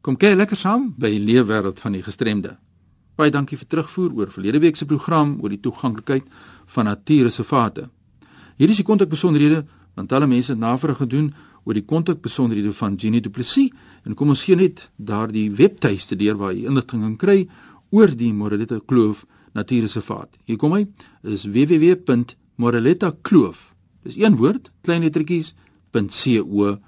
Kom kyk lekker saam by die leefwêreld van die gestremde. Baie dankie vir terugvoer oor verlede week se program oor die toeganklikheid van natuurreservate. Hier is die kontakbesonderhede want alle mense het navraag gedoen oor die kontakbesonderhede van Jenny Du Plessis en kom ons gee net daardie webtuiste deur waar jy inligting kan kry oor die Moreletta Kloof Natuurreservaat. Hier kom hy is www.moreletta kloof. Dis een woord, klein lettertjies .co.za.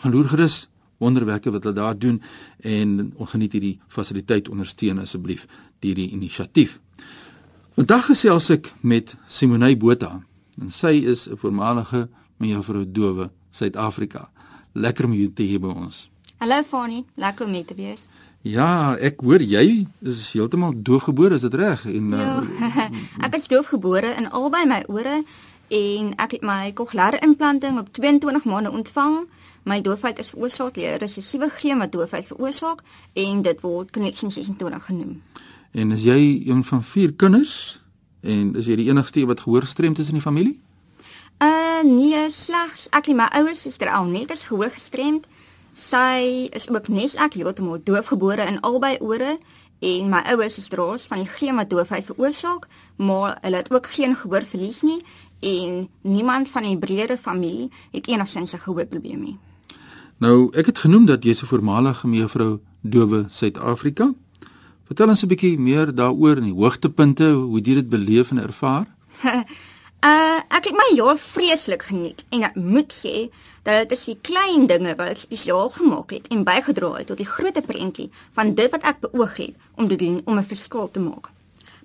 Gaan loer gerus wonderwerke wat hulle daar doen en ongeniet hierdie fasiliteit ondersteun asseblief deur die inisiatief. Vandag gesels ek met Simonay Botha en sy is 'n voormalige mevrou Dowe Suid-Afrika. Lekker om jou te hê by ons. Hallo Fani, lekker om mee te wees. Ja, ek hoor jy is heeltemal doofgebore, is dit reg? En ja, uh, ek is doofgebore in albei my ore en ek het my kokleaire implanting op 22 maande ontvang. My doofheid is veroorsaak deur resessiewe geen wat doofheid veroorsaak en dit word connection 26 genoem. En is jy een van vier kinders en is jy die enigste wat gehoorgestremd is in die familie? Uh nee, slegs ek en my ouers is er al net as gehoorgestremd. Sy is ook nes ek heeltemal doofgebore in albei ore en my ouers is dros van die geen wat doofheid veroorsaak, maar hulle het ook geen gehoorverlies nie en niemand van die breëre familie het enigsins 'n gehoorprobleem nie. Nou, ek het genoem dat jy 'n voormalige mevrou Dowe Suid-Afrika. Vertel ons 'n bietjie meer daaroor en die hoogtepunte, hoe jy dit beleef en ervaar. uh, ek het my jaar vreeslik geniet en ek moet sê dat dit is die klein dinge wat spesiaal gemaak het en bygedra het tot die groot prentjie van dit wat ek beoog het om te doen om 'n verskil te maak.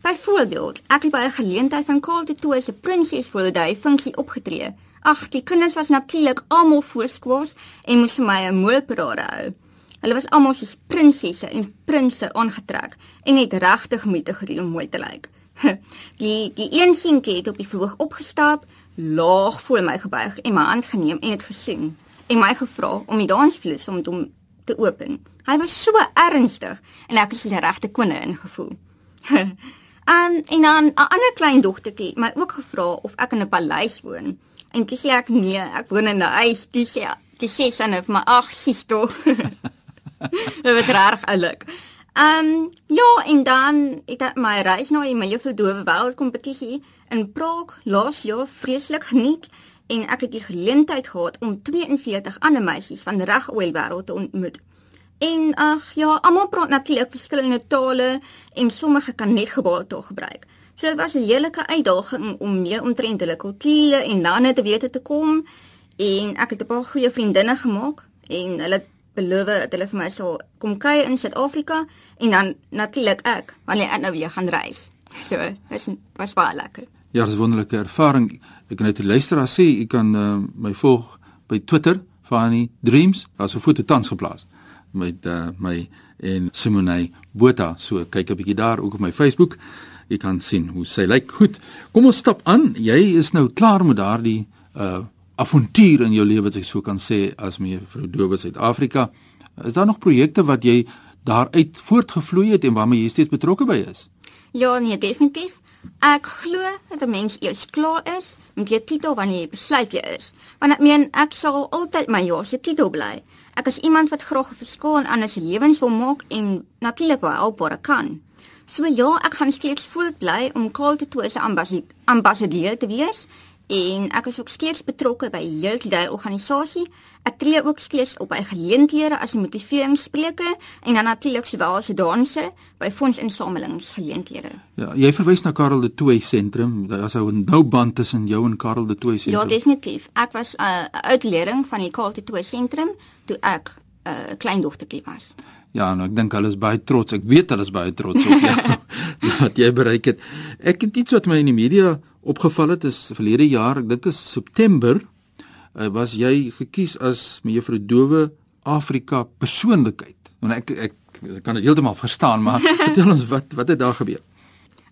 Byvoorbeeld, ek het by 'n geleentheid van Karl Tooy se Prinses the Day funksie opgetree. Ag, die kinders was natuurlik almal voorskwaas en moes vir my 'n moelparade hou. Hulle was almal soos prinsesse en prinses aangetrek en het regtig moeite gedoen om mooi te lyk. Die die een seentjie het op die verhoog opgestap, laag voor my gebuig en my hand geneem en dit gesien en my gevra om die dansvloer om hom te open. Hy was so ernstig en ek het die regte kwinne ingevoel. Um, en dan 'n ander klein dogtertjie my ook gevra of ek in 'n paleis woon. En toe sê ek nee, ek woon in 'n huis. Toe sê die sê sy net maar ag, sis tog. Dit was reg oulik. Ehm um, ja, en dan het ek my reis na die Meyer Verdowe Wêreldkompetisie in Praag laas jaar vreeslik geniet en ek het die geleentheid gehad om 42 ander meisies van reg oor die wêreld te ontmoet. En ag ja, almal praat natuurlik verskillende tale en sommige kan net gebaartaal gebruik. So dit was 'n heelike uitdaging om meer omtrent hulle kulture en lande te weet te kom. En ek het 'n paar goeie vriendinne gemaak en hulle beloof dat hulle vir my sal kom kuier in Suid-Afrika en dan natuurlik ek wanneer ek nou weer gaan reis. So, dit was baie lekker. Ja, dit is 'n wonderlike ervaring. Ek kan net die luisteraar sê, u kan uh, my volg by Twitter van die Dreams, as 'n foto tans geplaas met uh, my en Simonay Botha. So kyk 'n bietjie daar ook op my Facebook. Jy kan sien hoe sy lyk. Goed. Kom ons stap aan. Jy is nou klaar met daardie uh avontuur in jou lewe wat ek so kan sê as my vrou Dobe Suid-Afrika. Is daar nog projekte wat jy daaruit voortgevloei het en waarmee jy steeds betrokke by is? Ja, nee, definitief. Ek glo dat 'n mens eers klaar is met jou titel wanneer jy besluit jy is. Want ek meen ek sal altyd my ja se titel bly. Ek is iemand wat graag 'n verskil in ander se lewens wil maak en natuurlik wel help waar ek kan. So ja, ek gaan steeds voel bly om te toe se ambassadeur te wees en ek is ook steeds betrokke by hierdie organisasie. Ek tree ook steeds op by geleenthede as 'n motiveringsspreker en dan natuurlik sowel as 'n danser by fondsinsamelingsgeleenthede. Ja, jy verwys na Karel de Tooy sentrum. Daar is nou 'n nou band tussen jou en Karel de Tooy sentrum. Ja, definitief. Ek was 'n uh, uitleiding van die Karel de Tooy sentrum toe ek 'n uh, kleindogtertjie was. Ja, en ek dink hulle is baie trots. Ek weet hulle is baie trots op jou wat jy bereik het. Ek het iets wat my in die media opgeval het is verlede jaar, ek dink is September, uh, was jy gekies as mevrou Dowe Afrika persoonlikheid. En ek ek, ek kan dit heeltemal verstaan, maar vertel ons wat wat het daar gebeur?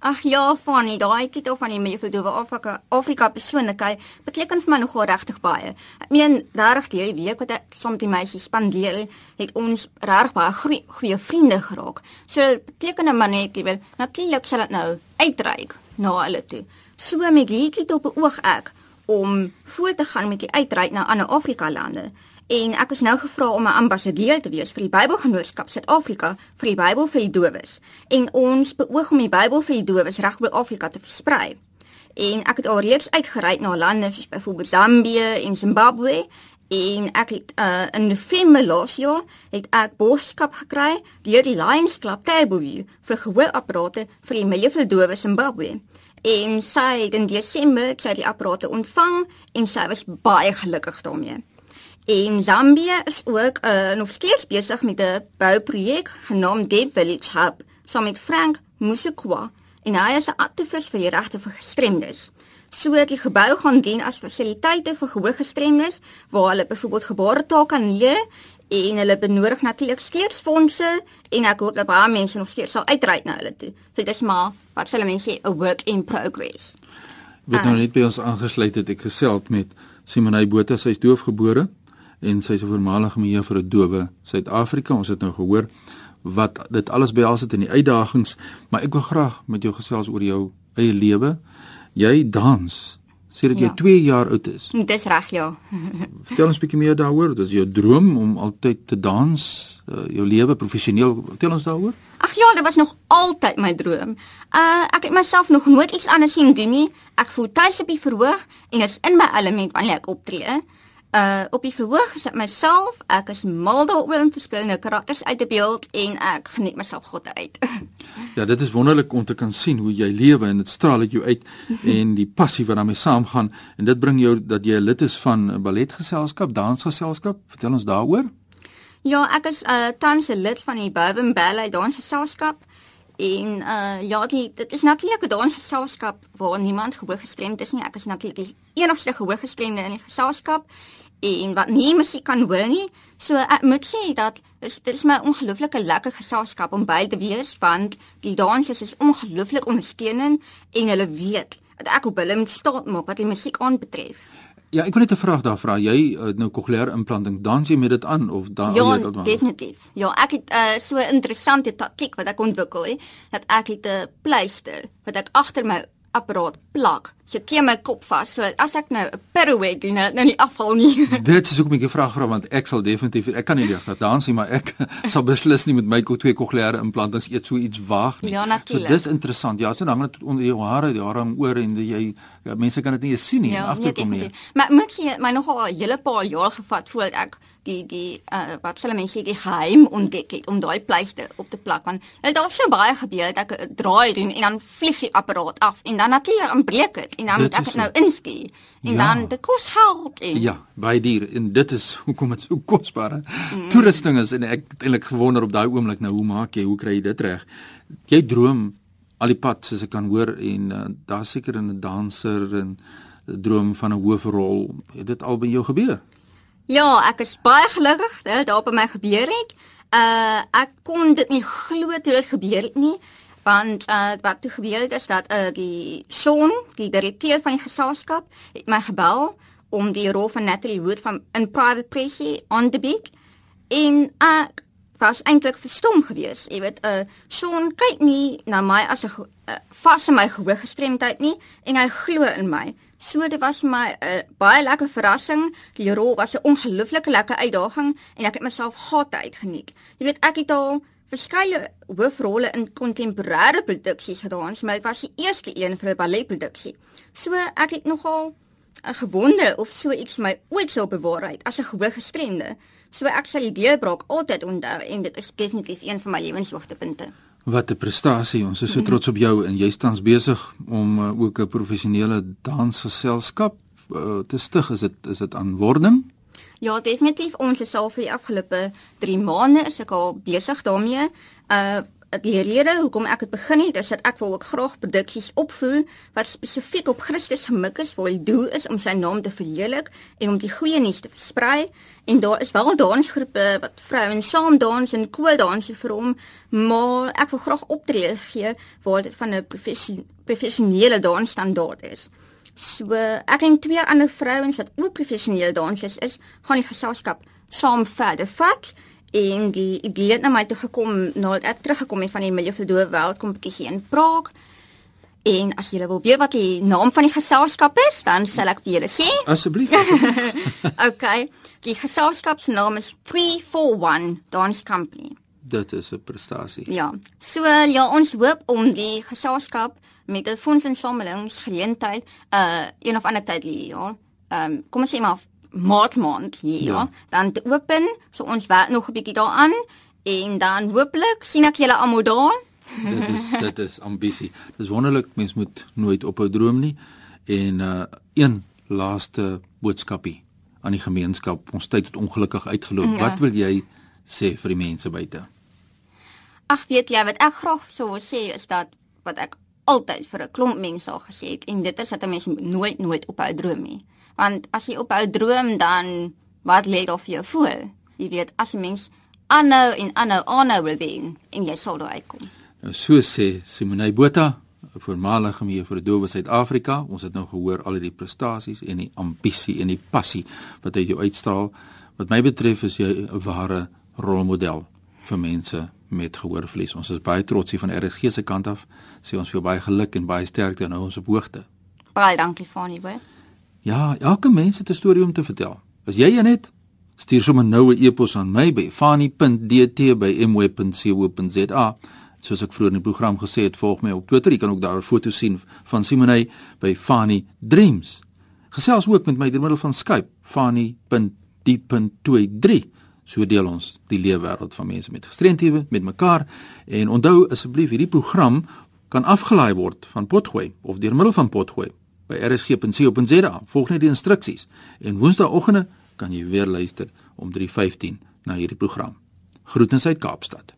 Ag ja, Fanny, daai titel van die mevrou Dowe Afrika Afrika persoonlikheid beteken vir my nogal regtig baie. Ek meen, regtig die week wat ek saam met die meisies spandeer, het ons regtig baie goeie, goeie vriende geraak. So dit beteken maar net, jy wil, natuurlik sal dit nou uitreik na hulle toe. So met hierdie op 'n oog ek om voort te gaan met die uitreik na ander Afrika lande en ek is nou gevra om 'n ambassadeur te wees vir die Bybelgenootskap Suid-Afrika vir die Bybel vir die dowes. En ons beoog om die Bybel vir die dowes reg oor Afrika te versprei. En ek het al reeds uitgereik na lande soos byvoorbeeld Zambië en Zimbabwe en ek het uh, in November laas jaar het ek boodskap gekry deur die Lions Club Tableview vir gehoorapparate vir die miljoen dowe Zimbabwe. En sy het in Desember sy die apparate ontvang en sy was baie gelukkig daarmee. En Zambia is ook uh, nog steeds besig met 'n bouprojek genaamd Deep Village Hub saam met Frank Musikwa en hy is 'n aktivis vir die regte vir gestremdes. So die gebou gaan dien as fasiliteite vir gehoorgestremdes waar hulle byvoorbeeld gebaretaal kan leer en hulle benodig natuurlik steeds fondse en ek hoop dat baie mense nog steeds sal uitreik na hulle toe. So dit is maar wat sê mense 'n work in progress. Ek het nou net by ons aangesluit het ek gesels met Simonay Botha, sy's doofgebore en sy's 'n voormalige meneer vir 'n dowe Suid-Afrika. Ons het nou gehoor wat dit alles behels het in die uitdagings, maar ek wil graag met jou gesels oor jou eie lewe. Jy dans sedert jy Ja. 2 jaar oud is. Dis reg ja. Vertel ons 'n bietjie meer daaroor. Dit is jou droom om altyd te dans, uh, jou lewe professioneel. Vertel ons daaroor. Ag ja, dit was nog altyd my droom. Uh ek het myself nog nooit iets anders sien doen nie. Ek voel tuis op die verhoog en is in my element wanneer ek optree. Uh op die verhoog is ek myself. Ek is mal daaroor om verskillende karakters uit te beeld en ek geniet myself God uit. Ja, dit is wonderlik om te kan sien hoe jy lewe en dit straal uit jou uit en die passie wat daarmee saamgaan en dit bring jou dat jy 'n lid is van 'n balletgeselskap, dansgeselskap. Vertel ons daaroor. ja, ek is uh tans 'n lid van die Bourbon Ballet Dansgeselskap. En uh ja, die, dit is natuurlik 'n dansgeselskap waar niemand gehoorgestremd is nie. Ek is natuurlik die enigste gehoorgestremde in die geselskap en wat nie musiek kan hoor nie. So ek moet sê dat dis dit is my ongelooflike lekker geselskap om by te wees want die dansers is ongelooflik ondersteunend en hulle weet dat ek op hulle moet staan maak wat die musiek aanbetref. Ja, ek wil net 'n vraag daar vra. Jy uh, nou kokleaire implanting, dans jy met dit aan of dan Ja, jy dit definitief. Ja, ek het uh, so 'n interessante taktik wat ek ontwikkel het, dat ek het 'n pleister wat ek agter my apparaat plak. So teen my kop vas, so as ek nou 'n pirouette doen, nou nou nie afval nie. Dit is ek 'n vraag vra want ek sal definitief ek kan nie regtig dans nie, maar ek sal beslis nie met my twee kokleaire implantings eet so iets waag nie. Ja, natuurlijk. So dis interessant. Ja, so dan hang dit onder jou hare, die hare hang oor en jy ja, mense kan dit nie eens sien nie en agterkom nie. Maar moet jy my nogal 'n hele paar jaar gevat voordat ek die die uh, wat sal mense die geheim ontdek het om daai pleister op te plak want dit het al so baie gebeur dat ek 'n draai doen en dan vlieg die apparaat af en dan natuurlik dan breek dit en dan Dit moet ek dit nou so. inskie en Ja. dan dit kos geld en Ja, baie duur en dit is hoekom dit so kosbaar is. Mm. Toerusting is en ek het eintlik gewonder op daai oomblik nou hoe maak jy, hoe kry jy dit reg? Jy droom al die pad soos ek kan hoor en uh, daar seker 'n danser en 'n droom van 'n hoofrol. Het dit al by jou gebeur? Ja, ek is baie gelukkig dat dit daar by my gebeur het. Uh ek kon dit nie glo toe dit gebeur het nie, want uh wat toe gebeur het is dat uh die Sean, die direkteur van die geselskap, het my gebel om die rol van Natalie Wood van in Private Pressy aan te bied. En ek was eintlik verstom geweest. Jy weet, uh Sean kyk nie na my as 'n uh, vas in my gehoorgestremdheid nie en hy glo in my. So dit was vir my 'n uh, baie lekker verrassing. Die rol was 'n ongelooflike lekker uitdaging en ek het myself gate uitgeniet. Jy weet, ek het al verskeie hoofrolle in kontemporêre produksies gedaan, maar dit was die eerste een vir 'n balletproduksie. So ek het nogal uh, gewonder of so iets my ooit sou bewaarheid as 'n gehoorgestremde. So ek sal die deurbraak altyd onthou en dit is definitief een van my lewenshoogtepunte. Wat 'n prestasie. Ons is so trots op jou en jy's tans besig om uh, ook 'n professionele dansgeselskap uh, te stig. Is dit is dit aan wording? Ja, definitief ons is al vir die afgelope 3 maande is ek al besig daarmee. Uh die rede hoekom ek dit begin het is dat ek wil ook graag produksies opvoer wat spesifiek op Christus gemik is waar die doel is om sy naam te verheerlik en om die goeie nuus te versprei en daar is wel dansgroepe wat vrouens saam dans en koordanse vir hom maar ek wil graag optree gee waar dit van 'n profession, professionele dansstandaard is. So ek en twee ander vrouens wat ook professionele dansers is, gaan die geselskap saam verder vat en die idee het na my toe gekom nadat ek teruggekom het van die Dowe Wêreldkompetisie in Praag. En as jy wil weet wat die naam van die geselskap is, dan sal ek vir julle sê. Asseblief. okay. Die geselskap se naam is 341 Dance Company. Dit is 'n prestasie. Ja. So ja, ons hoop om die geselskap met 'n fondsinsamelingsgeleentheid uh een of ander tyd hier, ja. Ehm um, kom ons sê maar maart maand hier, ja. ja. Dan te open, so ons werk nog 'n bietjie daaraan en dan hooplik sien ek julle almal daar dit is dit is ambisie. Dis wonderlik mens moet nooit ophou droom nie. En uh een laaste boodskapie aan die gemeenskap. Ons tyd het ongelukkig uitgeloop. Ja. Wat wil jy sê vir die mense buite? Ag weet jy wat ek graag sou sê is dat wat ek altyd vir 'n klomp mense al gesê het en dit is dat 'n mens nooit nooit ophou droom nie. Want as jy ophou droom dan wat lê daar vir jou voor? Jy weet as 'n mens aanhou en aanhou aanhou wil wen en jy sal daar uitkom. Nou so sê Simone Botha, 'n voormalige mee vir dowe Suid-Afrika. Ons het nou gehoor al die prestasies en die ambisie en die passie wat uit jou uitstraal. Wat my betref is jy 'n ware rolmodel vir mense met gehoorverlies. Ons is baie trots hier van RSG se kant af. Sê ons vir baie geluk en baie sterkte nou ons op hoogte. Baie dankie Fanie, hoor. Ja, elke mens het 'n storie om te vertel. As jy een het, stuur sommer nou 'n e-pos aan my by fanie.dt@mw.co.za soos ek vroeër in die program gesê het, volg my op Twitter. Jy kan ook daar 'n foto sien van Simone by Fani Dreams. Gesels ook met my deur middel van Skype, fani.die.23. So deel ons die leefwêreld van mense met gestremthede met mekaar en onthou asseblief hierdie program kan afgelaai word van Potgooi of deur middel van Potgooi by rsg.co.za. Volg net die instruksies en woensdaagoggende kan jy weer luister om 3:15 na hierdie program. Groetens uit Kaapstad.